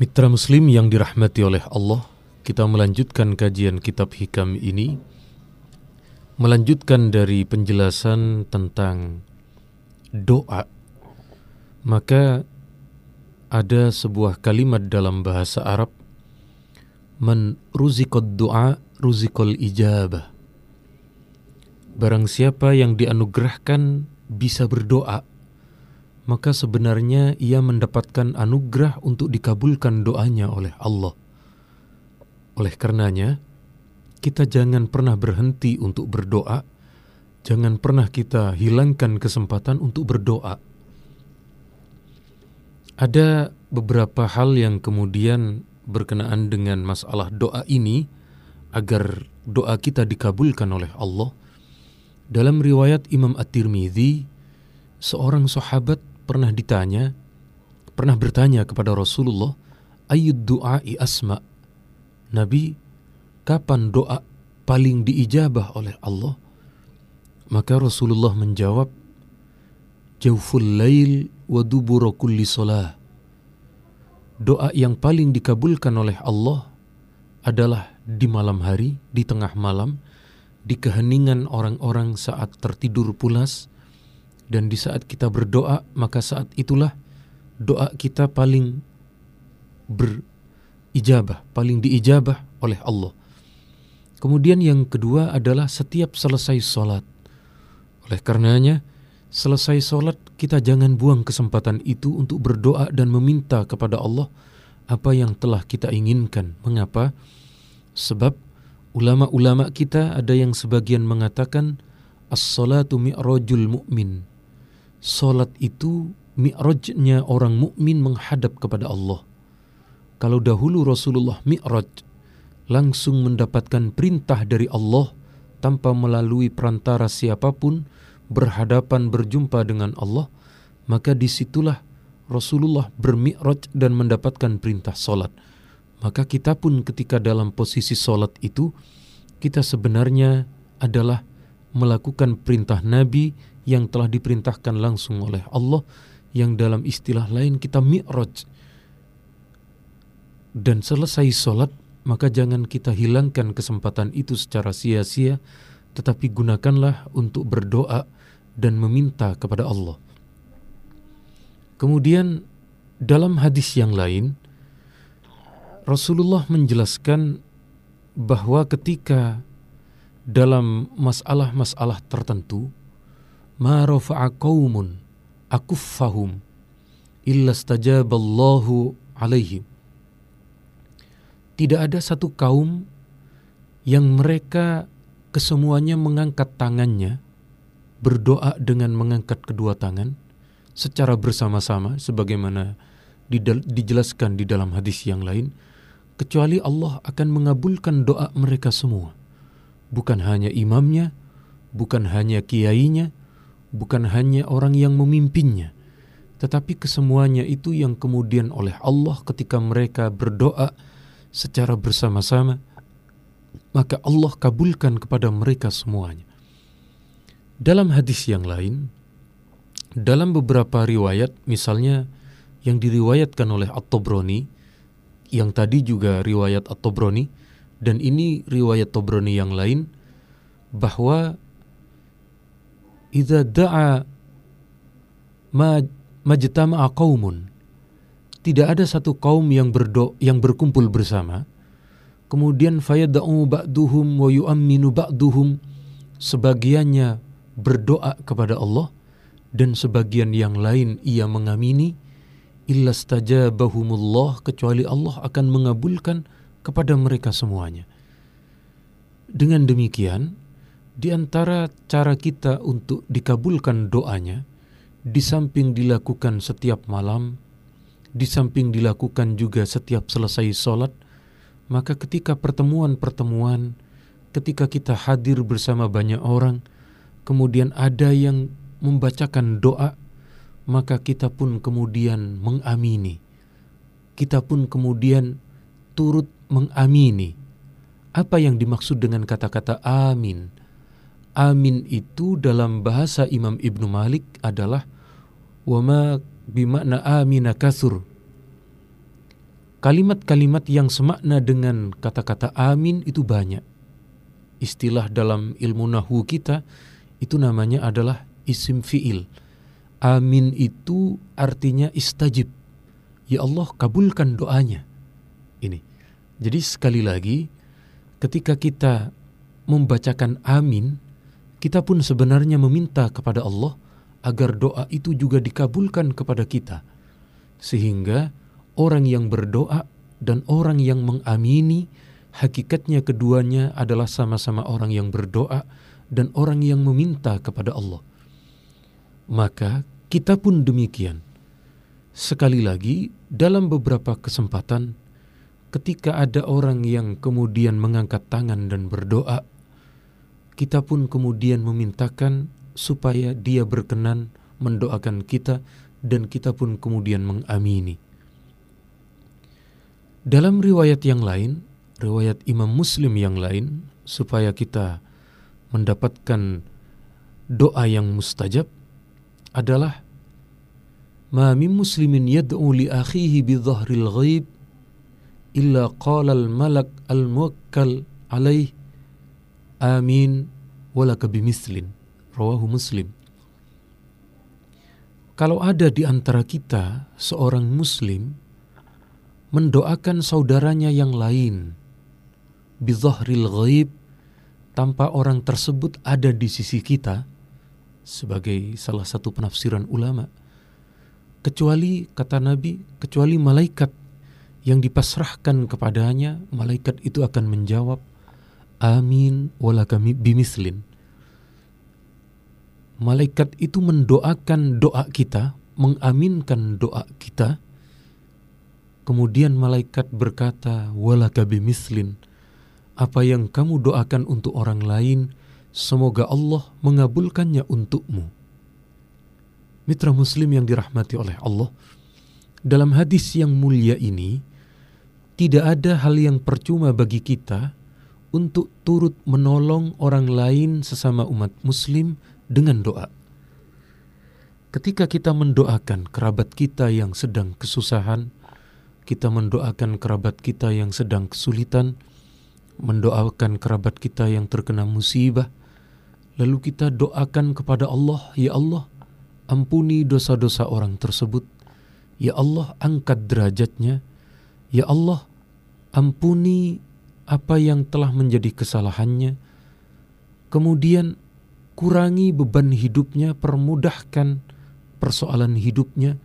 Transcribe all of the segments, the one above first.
Mitra Muslim yang dirahmati oleh Allah, kita melanjutkan kajian kitab hikam ini, melanjutkan dari penjelasan tentang doa. Maka ada sebuah kalimat dalam bahasa Arab, Man ruzikod doa ruzikol ijabah. Barang siapa yang dianugerahkan bisa berdoa, maka sebenarnya ia mendapatkan anugerah untuk dikabulkan doanya oleh Allah. Oleh karenanya, kita jangan pernah berhenti untuk berdoa, jangan pernah kita hilangkan kesempatan untuk berdoa. Ada beberapa hal yang kemudian berkenaan dengan masalah doa ini agar doa kita dikabulkan oleh Allah. Dalam riwayat Imam At-Tirmidzi, seorang sahabat pernah ditanya, pernah bertanya kepada Rasulullah, ayud du'ai asma. Nabi, kapan doa paling diijabah oleh Allah? Maka Rasulullah menjawab, Jawful lail wa dubura kulli solah. Doa yang paling dikabulkan oleh Allah adalah di malam hari, di tengah malam, di keheningan orang-orang saat tertidur pulas, dan di saat kita berdoa, maka saat itulah doa kita paling berijabah, paling diijabah oleh Allah. Kemudian yang kedua adalah setiap selesai sholat. Oleh karenanya, selesai sholat kita jangan buang kesempatan itu untuk berdoa dan meminta kepada Allah apa yang telah kita inginkan. Mengapa? Sebab ulama-ulama kita ada yang sebagian mengatakan as-salatu mi'rajul mu'min Salat itu mi'rajnya orang mukmin menghadap kepada Allah. Kalau dahulu Rasulullah mi'raj langsung mendapatkan perintah dari Allah tanpa melalui perantara siapa pun berhadapan berjumpa dengan Allah, maka di situlah Rasulullah bermi'raj dan mendapatkan perintah solat. Maka kita pun ketika dalam posisi solat itu, kita sebenarnya adalah melakukan perintah Nabi yang telah diperintahkan langsung oleh Allah yang dalam istilah lain kita mi'raj. Dan selesai sholat maka jangan kita hilangkan kesempatan itu secara sia-sia tetapi gunakanlah untuk berdoa dan meminta kepada Allah. Kemudian dalam hadis yang lain Rasulullah menjelaskan bahwa ketika dalam masalah-masalah tertentu ma rafa'a qaumun akuffahum illa stajaballahu alaihim. Tidak ada satu kaum yang mereka kesemuanya mengangkat tangannya, berdoa dengan mengangkat kedua tangan secara bersama-sama sebagaimana dijelaskan di dalam hadis yang lain, kecuali Allah akan mengabulkan doa mereka semua. Bukan hanya imamnya, bukan hanya kiainya, bukan hanya orang yang memimpinnya, tetapi kesemuanya itu yang kemudian oleh Allah ketika mereka berdoa secara bersama-sama, maka Allah kabulkan kepada mereka semuanya. Dalam hadis yang lain, dalam beberapa riwayat, misalnya yang diriwayatkan oleh At-Tobroni, yang tadi juga riwayat At-Tobroni, dan ini riwayat Tobroni yang lain, bahwa idza da'a ma majtama'a qaumun tidak ada satu kaum yang berdo yang berkumpul bersama. Kemudian fayad'u ba'duhum wa yu'minu ba'duhum. Sebagiannya berdoa kepada Allah dan sebagian yang lain ia mengamini. Illa stajabahumullah kecuali Allah akan mengabulkan kepada mereka semuanya. Dengan demikian di antara cara kita untuk dikabulkan doanya, di samping dilakukan setiap malam, di samping dilakukan juga setiap selesai sholat, maka ketika pertemuan-pertemuan, ketika kita hadir bersama banyak orang, kemudian ada yang membacakan doa, maka kita pun kemudian mengamini. Kita pun kemudian turut mengamini. Apa yang dimaksud dengan kata-kata amin? Amin itu dalam bahasa Imam Ibnu Malik adalah wama bimakna amina kasur. kalimat-kalimat yang semakna dengan kata-kata amin itu banyak. Istilah dalam ilmu nahu kita itu namanya adalah isim fi'il. Amin itu artinya istajib. Ya Allah kabulkan doanya. Ini. Jadi sekali lagi ketika kita membacakan amin, kita pun sebenarnya meminta kepada Allah agar doa itu juga dikabulkan kepada kita. Sehingga orang yang berdoa dan orang yang mengamini hakikatnya keduanya adalah sama-sama orang yang berdoa dan orang yang meminta kepada Allah. Maka kita pun demikian. Sekali lagi, dalam beberapa kesempatan, ketika ada orang yang kemudian mengangkat tangan dan berdoa, kita pun kemudian memintakan supaya dia berkenan mendoakan kita dan kita pun kemudian mengamini. Dalam riwayat yang lain, riwayat Imam Muslim yang lain, supaya kita mendapatkan doa yang mustajab adalah Ma min muslimin yad'u li akhihi bi dhahril ghaib illa qala al malak al muwakkal alaih amin. Walaka bimislin rawahu muslim. Kalau ada di antara kita seorang muslim mendoakan saudaranya yang lain bizahril ghaib tanpa orang tersebut ada di sisi kita sebagai salah satu penafsiran ulama kecuali kata Nabi kecuali malaikat yang dipasrahkan kepadanya malaikat itu akan menjawab amin walakami bimislin malaikat itu mendoakan doa kita mengaminkan doa kita Kemudian malaikat berkata, "Walaka bimislin." Apa yang kamu doakan untuk orang lain, semoga Allah mengabulkannya untukmu. Mitra muslim yang dirahmati oleh Allah, dalam hadis yang mulia ini tidak ada hal yang percuma bagi kita untuk turut menolong orang lain sesama umat muslim dengan doa. Ketika kita mendoakan kerabat kita yang sedang kesusahan, kita mendoakan kerabat kita yang sedang kesulitan, mendoakan kerabat kita yang terkena musibah, lalu kita doakan kepada Allah, "Ya Allah, ampuni dosa-dosa orang tersebut. Ya Allah, angkat derajatnya. Ya Allah, ampuni apa yang telah menjadi kesalahannya." Kemudian kurangi beban hidupnya, permudahkan persoalan hidupnya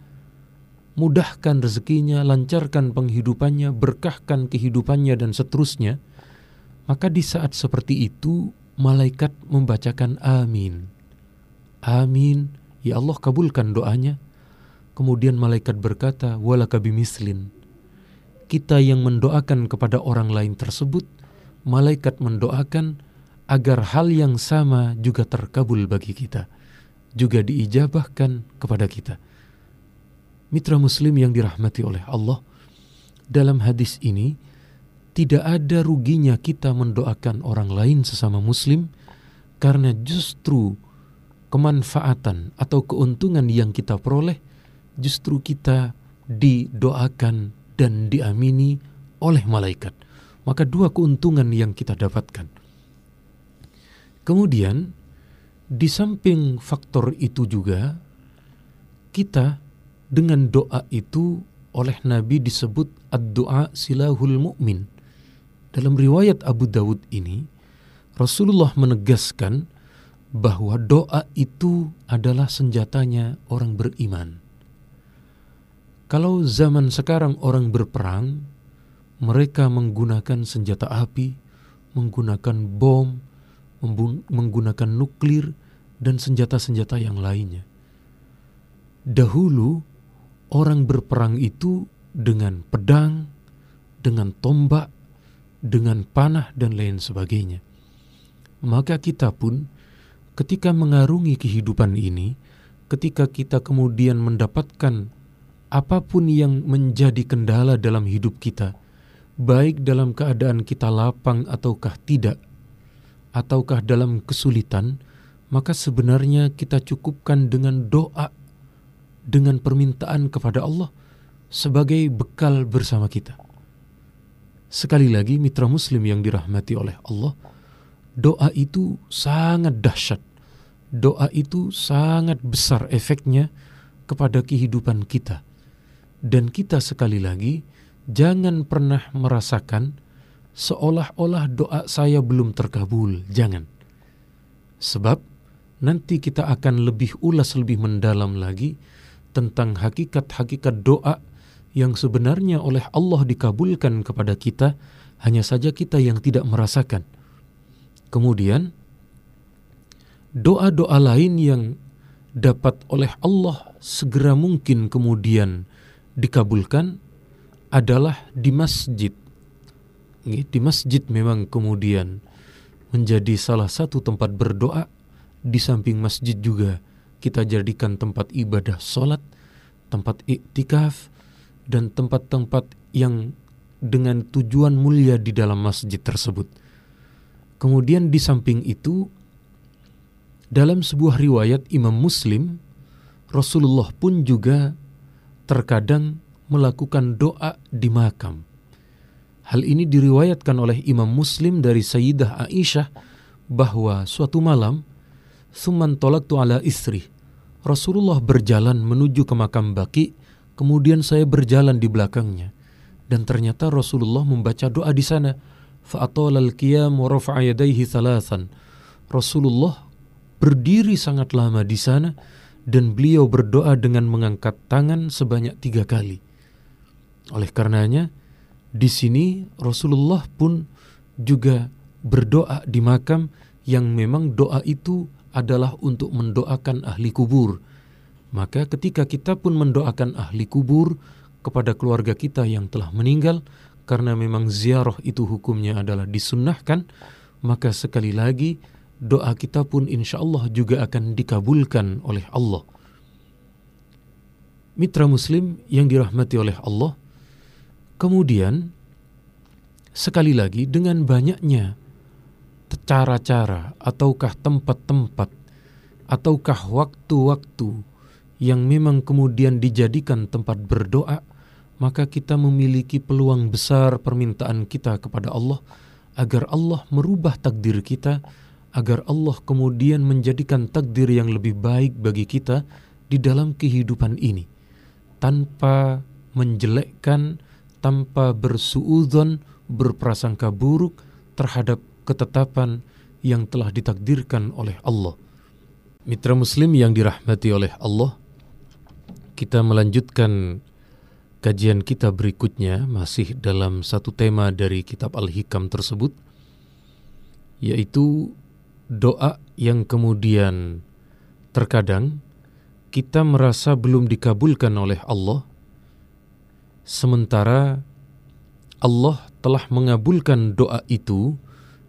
mudahkan rezekinya, lancarkan penghidupannya, berkahkan kehidupannya dan seterusnya, maka di saat seperti itu malaikat membacakan amin. Amin, ya Allah kabulkan doanya. Kemudian malaikat berkata, walaka bimislin. Kita yang mendoakan kepada orang lain tersebut, malaikat mendoakan agar hal yang sama juga terkabul bagi kita, juga diijabahkan kepada kita. Mitra Muslim yang dirahmati oleh Allah, dalam hadis ini tidak ada ruginya kita mendoakan orang lain sesama Muslim, karena justru kemanfaatan atau keuntungan yang kita peroleh justru kita didoakan dan diamini oleh malaikat. Maka dua keuntungan yang kita dapatkan. Kemudian di samping faktor itu juga kita dengan doa itu oleh Nabi disebut ad-doa silahul mu'min. Dalam riwayat Abu Dawud ini, Rasulullah menegaskan bahwa doa itu adalah senjatanya orang beriman. Kalau zaman sekarang orang berperang, mereka menggunakan senjata api, menggunakan bom, menggunakan nuklir, dan senjata-senjata yang lainnya. Dahulu, orang berperang itu dengan pedang, dengan tombak, dengan panah, dan lain sebagainya. Maka kita pun, ketika mengarungi kehidupan ini, ketika kita kemudian mendapatkan apa pun yang menjadi kendala dalam hidup kita, baik dalam keadaan kita lapang ataukah tidak, ataukah dalam kesulitan, maka sebenarnya kita cukupkan dengan doa dengan permintaan kepada Allah sebagai bekal bersama kita. Sekali lagi mitra muslim yang dirahmati oleh Allah, doa itu sangat dahsyat. Doa itu sangat besar efeknya kepada kehidupan kita. Dan kita sekali lagi jangan pernah merasakan seolah-olah doa saya belum terkabul. Jangan. Sebab nanti kita akan lebih ulas lebih mendalam lagi tentang hakikat-hakikat doa yang sebenarnya oleh Allah dikabulkan kepada kita, hanya saja kita yang tidak merasakan. Kemudian, doa-doa lain yang dapat oleh Allah segera mungkin kemudian dikabulkan adalah di masjid. Di masjid memang kemudian menjadi salah satu tempat berdoa, di samping masjid juga kita jadikan tempat ibadah sholat, tempat iktikaf, dan tempat-tempat yang dengan tujuan mulia di dalam masjid tersebut. Kemudian di samping itu, dalam sebuah riwayat Imam Muslim, Rasulullah pun juga terkadang melakukan doa di makam. Hal ini diriwayatkan oleh Imam Muslim dari Sayyidah Aisyah bahwa suatu malam, Suman tolak ala istri. Rasulullah berjalan menuju ke makam Baki Kemudian saya berjalan di belakangnya dan ternyata Rasulullah membaca doa di sana. Fa'atala al-qiyam wa. Rasulullah berdiri sangat lama di sana dan beliau berdoa dengan mengangkat tangan sebanyak tiga kali. Oleh karenanya, di sini Rasulullah pun juga berdoa di makam yang memang doa itu adalah untuk mendoakan ahli kubur maka ketika kita pun mendoakan ahli kubur kepada keluarga kita yang telah meninggal, karena memang ziarah itu hukumnya adalah disunnahkan, maka sekali lagi doa kita pun insya Allah juga akan dikabulkan oleh Allah. Mitra Muslim yang dirahmati oleh Allah, kemudian sekali lagi dengan banyaknya cara-cara ataukah tempat-tempat ataukah waktu-waktu yang memang kemudian dijadikan tempat berdoa, maka kita memiliki peluang besar permintaan kita kepada Allah agar Allah merubah takdir kita, agar Allah kemudian menjadikan takdir yang lebih baik bagi kita di dalam kehidupan ini, tanpa menjelekkan, tanpa bersuudzon, berprasangka buruk terhadap ketetapan yang telah ditakdirkan oleh Allah. Mitra Muslim yang dirahmati oleh Allah, kita melanjutkan kajian kita berikutnya masih dalam satu tema dari kitab Al-Hikam tersebut yaitu doa yang kemudian terkadang kita merasa belum dikabulkan oleh Allah sementara Allah telah mengabulkan doa itu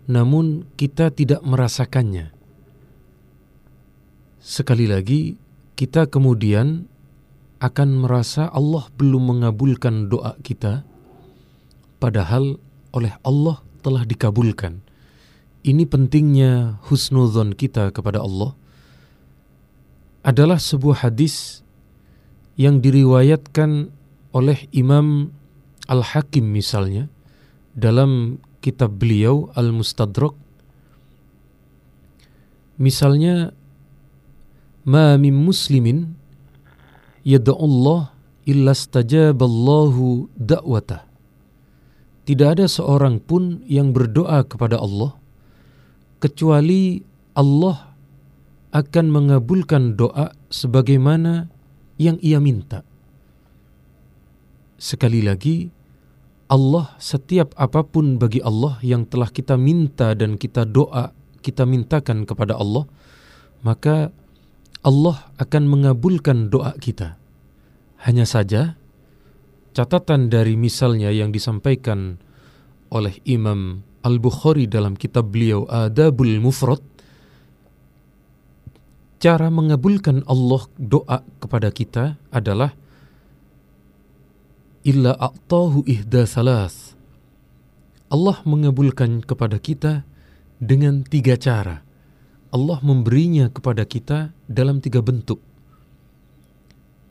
namun kita tidak merasakannya sekali lagi kita kemudian akan merasa Allah belum mengabulkan doa kita, padahal oleh Allah telah dikabulkan. Ini pentingnya husnuzon kita kepada Allah adalah sebuah hadis yang diriwayatkan oleh Imam Al-Hakim misalnya dalam kitab beliau Al-Mustadrak misalnya ma min muslimin yad'ullah illa stajaballahu da'watah. Tidak ada seorang pun yang berdoa kepada Allah kecuali Allah akan mengabulkan doa sebagaimana yang ia minta. Sekali lagi, Allah setiap apa pun bagi Allah yang telah kita minta dan kita doa, kita mintakan kepada Allah, maka Allah akan mengabulkan doa kita. Hanya saja, catatan dari misalnya yang disampaikan oleh Imam Al-Bukhari dalam kitab beliau Adabul Mufrad, cara mengabulkan Allah doa kepada kita adalah illa a'tahu ihda salas. Allah mengabulkan kepada kita dengan tiga cara. Allah memberinya kepada kita dalam tiga bentuk.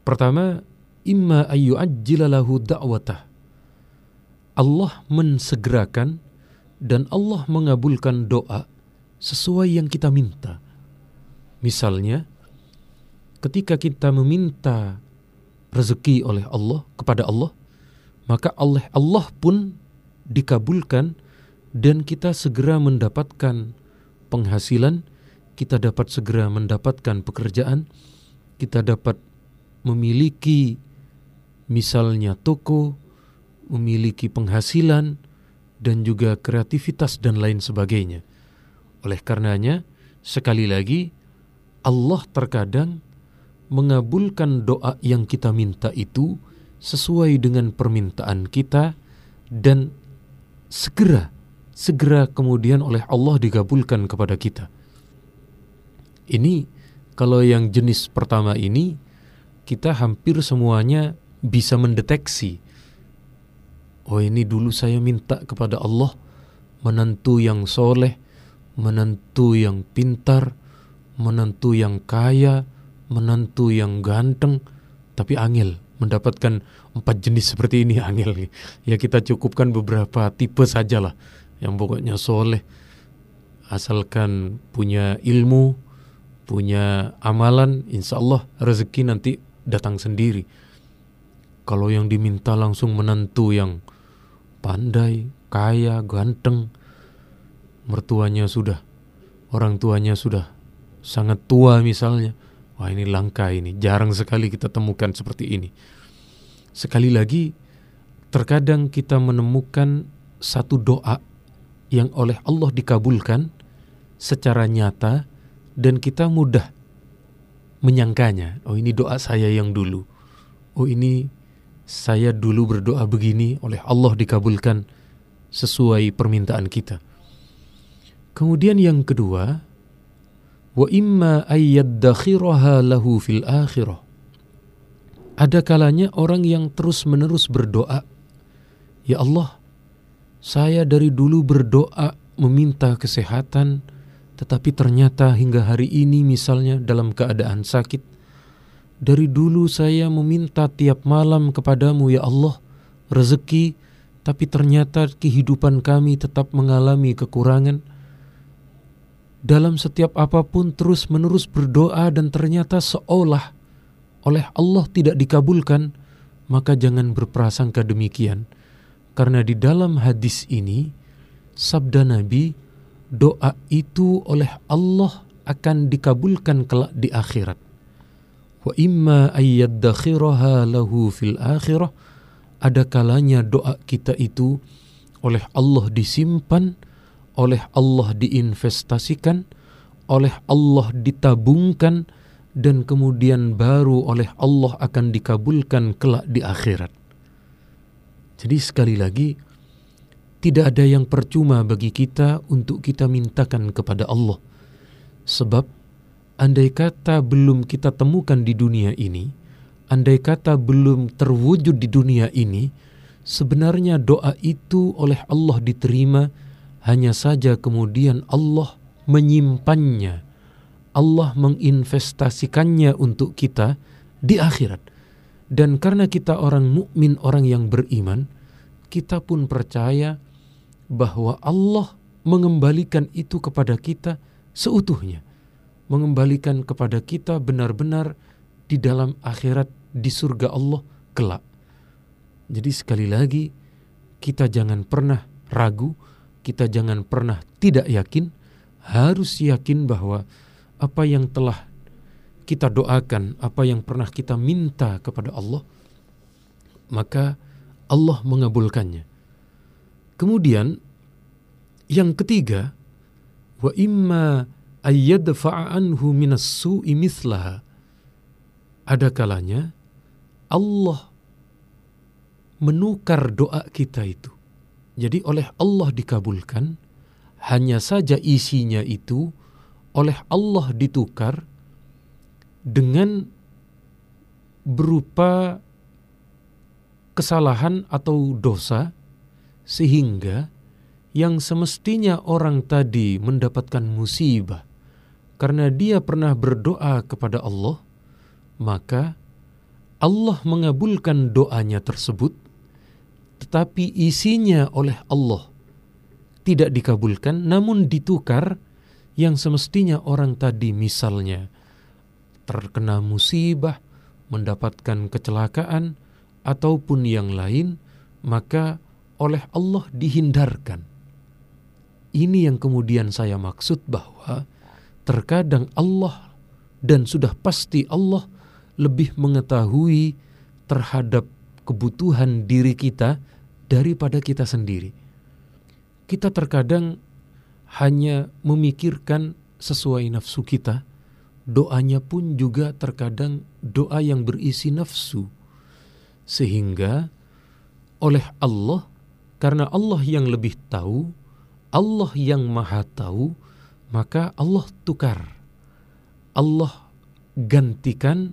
Pertama, imma ayyu'ajjila lahu da'watah. Allah mensegerakan dan Allah mengabulkan doa sesuai yang kita minta. Misalnya, ketika kita meminta rezeki oleh Allah kepada Allah, maka Allah Allah pun dikabulkan dan kita segera mendapatkan penghasilan, kita dapat segera mendapatkan pekerjaan, kita dapat memiliki misalnya toko, memiliki penghasilan, dan juga kreativitas dan lain sebagainya. Oleh karenanya, sekali lagi, Allah terkadang mengabulkan doa yang kita minta itu sesuai dengan permintaan kita dan segera segera kemudian oleh Allah dikabulkan kepada kita. Ini kalau yang jenis pertama ini kita hampir semuanya bisa mendeteksi. Oh ini dulu saya minta kepada Allah menentu yang soleh, menentu yang pintar, menentu yang kaya, menentu yang ganteng, tapi angel mendapatkan empat jenis seperti ini angel. Ya kita cukupkan beberapa tipe sajalah yang pokoknya soleh. Asalkan punya ilmu punya amalan insya Allah rezeki nanti datang sendiri. Kalau yang diminta langsung menentu yang pandai kaya ganteng. Mertuanya sudah. Orang tuanya sudah. Sangat tua misalnya. Wah ini langka ini. Jarang sekali kita temukan seperti ini. Sekali lagi terkadang kita menemukan satu doa yang oleh Allah dikabulkan secara nyata dan kita mudah menyangkanya. Oh ini doa saya yang dulu. Oh ini saya dulu berdoa begini oleh Allah dikabulkan sesuai permintaan kita. Kemudian yang kedua, wa imma ayyaddakhiraha lahu fil akhirah. Ada kalanya orang yang terus-menerus berdoa, Ya Allah, saya dari dulu berdoa meminta kesehatan, tetapi ternyata hingga hari ini misalnya dalam keadaan sakit. Dari dulu saya meminta tiap malam kepadamu ya Allah rezeki, tapi ternyata kehidupan kami tetap mengalami kekurangan. Dalam setiap apa pun terus menerus berdoa dan ternyata seolah oleh Allah tidak dikabulkan, maka jangan berprasangka demikian karena di dalam hadis ini sabda Nabi doa itu oleh Allah akan dikabulkan kelak di akhirat. Wa imma ayyaddakhiraha lahu ada kalanya doa kita itu oleh Allah disimpan, oleh Allah diinvestasikan, oleh Allah ditabungkan dan kemudian baru oleh Allah akan dikabulkan kelak di akhirat. Jadi sekali lagi tidak ada yang percuma bagi kita untuk kita mintakan kepada Allah. Sebab andai kata belum kita temukan di dunia ini, andai kata belum terwujud di dunia ini, sebenarnya doa itu oleh Allah diterima, hanya saja kemudian Allah menyimpannya. Allah menginvestasikannya untuk kita di akhirat. Dan karena kita orang mukmin, orang yang beriman, kita pun percaya bahwa Allah mengembalikan itu kepada kita seutuhnya. Mengembalikan kepada kita benar-benar di dalam akhirat di surga Allah kelak. Jadi sekali lagi kita jangan pernah ragu, kita jangan pernah tidak yakin, harus yakin bahwa apa yang telah kita doakan, apa yang pernah kita minta kepada Allah, maka Allah mengabulkannya. Kemudian yang ketiga, wa imma ayyadfa'a anhu minas su'i mithlaha. Ada kalanya Allah menukar doa kita itu. Jadi oleh Allah dikabulkan, hanya saja isinya itu oleh Allah ditukar dengan berupa kesalahan atau dosa sehingga yang semestinya orang tadi mendapatkan musibah karena dia pernah berdoa kepada Allah maka Allah mengabulkan doanya tersebut tetapi isinya oleh Allah tidak dikabulkan namun ditukar yang semestinya orang tadi misalnya terkena musibah, mendapatkan kecelakaan ataupun yang lain, maka oleh Allah dihindarkan. Ini yang kemudian saya maksud bahwa terkadang Allah dan sudah pasti Allah lebih mengetahui terhadap kebutuhan diri kita daripada kita sendiri. Kita terkadang hanya memikirkan sesuai nafsu kita, doanya pun juga terkadang doa yang berisi nafsu. Sehingga oleh Allah, karena Allah yang lebih tahu, Allah yang maha tahu, maka Allah tukar. Allah gantikan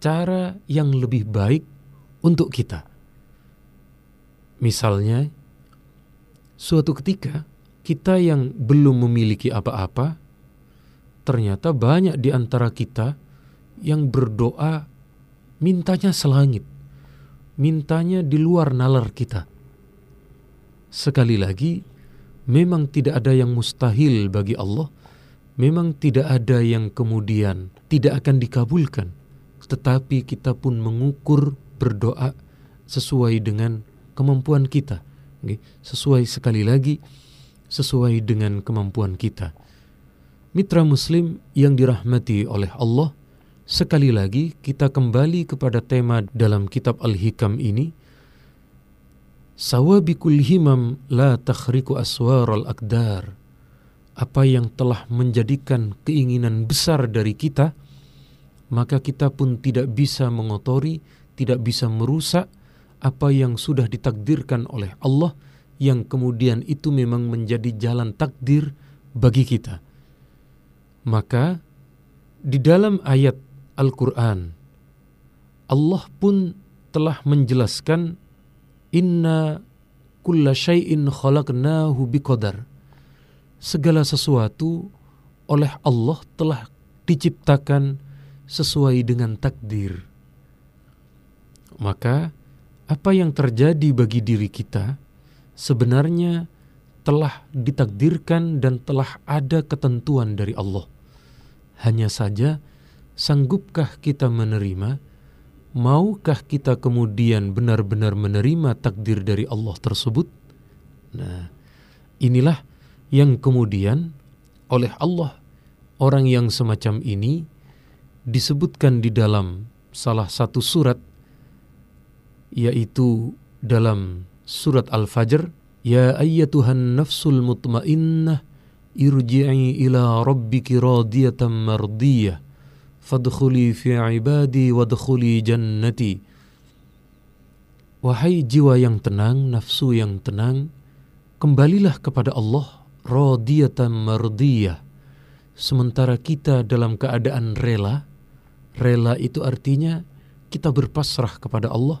cara yang lebih baik untuk kita. Misalnya, suatu ketika kita yang belum memiliki apa-apa, ternyata banyak di antara kita yang berdoa mintanya selangit, mintanya di luar nalar kita. Sekali lagi, memang tidak ada yang mustahil bagi Allah, memang tidak ada yang kemudian tidak akan dikabulkan, tetapi kita pun mengukur berdoa sesuai dengan kemampuan kita. Sesuai sekali lagi, sesuai dengan kemampuan kita. Mitra Muslim yang dirahmati oleh Allah, sekali lagi kita kembali kepada tema dalam kitab Al-Hikam ini. Sawabikul himam la takhriku aswar al-akdar. Apa yang telah menjadikan keinginan besar dari kita, maka kita pun tidak bisa mengotori tidak bisa merusak apa yang sudah ditakdirkan oleh Allah yang kemudian itu memang menjadi jalan takdir bagi kita. Maka di dalam ayat Al-Qur'an Allah pun telah menjelaskan inna kulla syai'in khalaqnahu biqadar. Segala sesuatu oleh Allah telah diciptakan sesuai dengan takdir maka apa yang terjadi bagi diri kita sebenarnya telah ditakdirkan dan telah ada ketentuan dari Allah. Hanya saja, sanggupkah kita menerima? Maukah kita kemudian benar-benar menerima takdir dari Allah tersebut? Nah, inilah yang kemudian oleh Allah orang yang semacam ini disebutkan di dalam salah satu surat yaitu dalam surat Al-Fajr Ya ayyatuhan nafsul mutmainnah irji'i ila rabbiki radiyatan mardiyah fadkhuli fi ibadi wadkhuli jannati Wahai jiwa yang tenang, nafsu yang tenang, kembalilah kepada Allah radiyatan mardiyah sementara kita dalam keadaan rela rela itu artinya kita berpasrah kepada Allah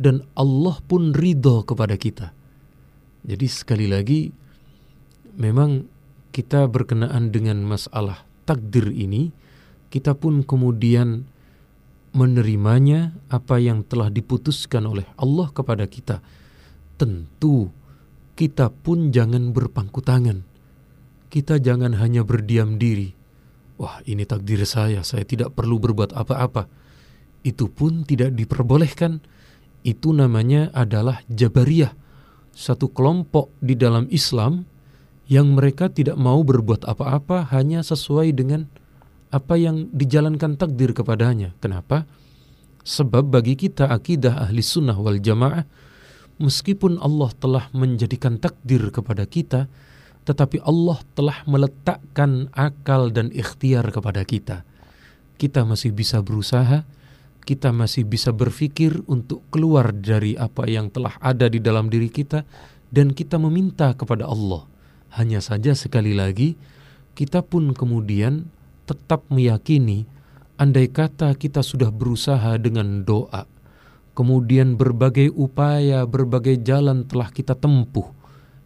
dan Allah pun ridho kepada kita. Jadi sekali lagi memang kita berkenaan dengan masalah takdir ini kita pun kemudian menerimanya apa yang telah diputuskan oleh Allah kepada kita. Tentu kita pun jangan berpangku tangan. Kita jangan hanya berdiam diri. Wah, ini takdir saya, saya tidak perlu berbuat apa-apa. Itu pun tidak diperbolehkan itu namanya adalah Jabariyah, satu kelompok di dalam Islam yang mereka tidak mau berbuat apa-apa hanya sesuai dengan apa yang dijalankan takdir kepadanya. Kenapa? Sebab bagi kita akidah ahli sunnah wal jamaah, meskipun Allah telah menjadikan takdir kepada kita, tetapi Allah telah meletakkan akal dan ikhtiar kepada kita. Kita masih bisa berusaha, kita masih bisa berpikir untuk keluar dari apa yang telah ada di dalam diri kita dan kita meminta kepada Allah. Hanya saja sekali lagi kita pun kemudian tetap meyakini andai kata kita sudah berusaha dengan doa, kemudian berbagai upaya, berbagai jalan telah kita tempuh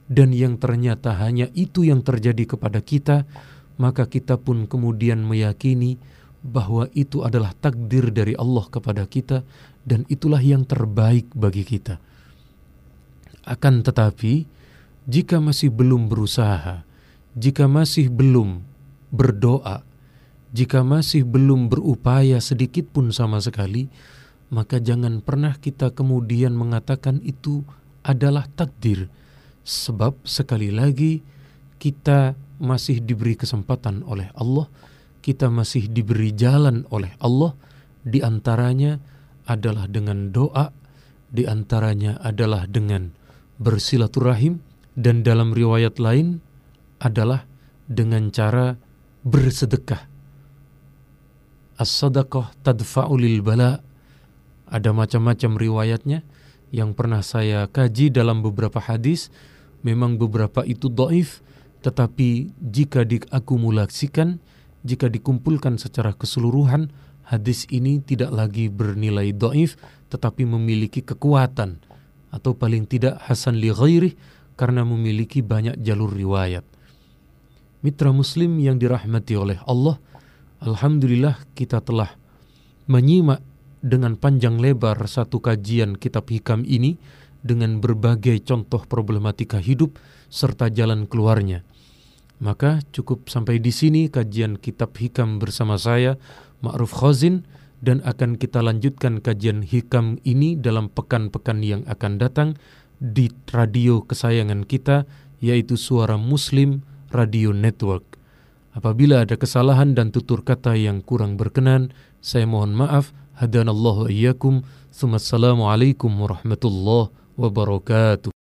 dan yang ternyata hanya itu yang terjadi kepada kita, maka kita pun kemudian meyakini bahwa itu adalah takdir dari Allah kepada kita dan itulah yang terbaik bagi kita. Akan tetapi, jika masih belum berusaha, jika masih belum berdoa, jika masih belum berupaya sedikit pun sama sekali, maka jangan pernah kita kemudian mengatakan itu adalah takdir. Sebab sekali lagi kita masih diberi kesempatan oleh Allah, kita masih diberi jalan oleh Allah, di antaranya adalah dengan doa, di antaranya adalah dengan bersilaturahim, dan dalam riwayat lain adalah dengan cara bersedekah. As-sadaqah tadfa'ulil bala. Ada macam-macam riwayatnya yang pernah saya kaji dalam beberapa hadis. Memang beberapa itu doif, tetapi jika diakumulasikan, jika dikumpulkan secara keseluruhan, hadis ini tidak lagi bernilai doif, tetapi memiliki kekuatan atau paling tidak hasan li ghairih karena memiliki banyak jalur riwayat. Mitra muslim yang dirahmati oleh Allah, Alhamdulillah kita telah menyimak dengan panjang lebar satu kajian kitab hikam ini dengan berbagai contoh problematika hidup serta jalan keluarnya. Maka cukup sampai di sini kajian kitab hikam bersama saya, Ma'ruf Khazin, dan akan kita lanjutkan kajian hikam ini dalam pekan-pekan yang akan datang di radio kesayangan kita yaitu Suara Muslim Radio Network. Apabila ada kesalahan dan tutur kata yang kurang berkenan, saya mohon maaf. Hadanallahu iyyakum. Assalamualaikum warahmatullahi wabarakatuh.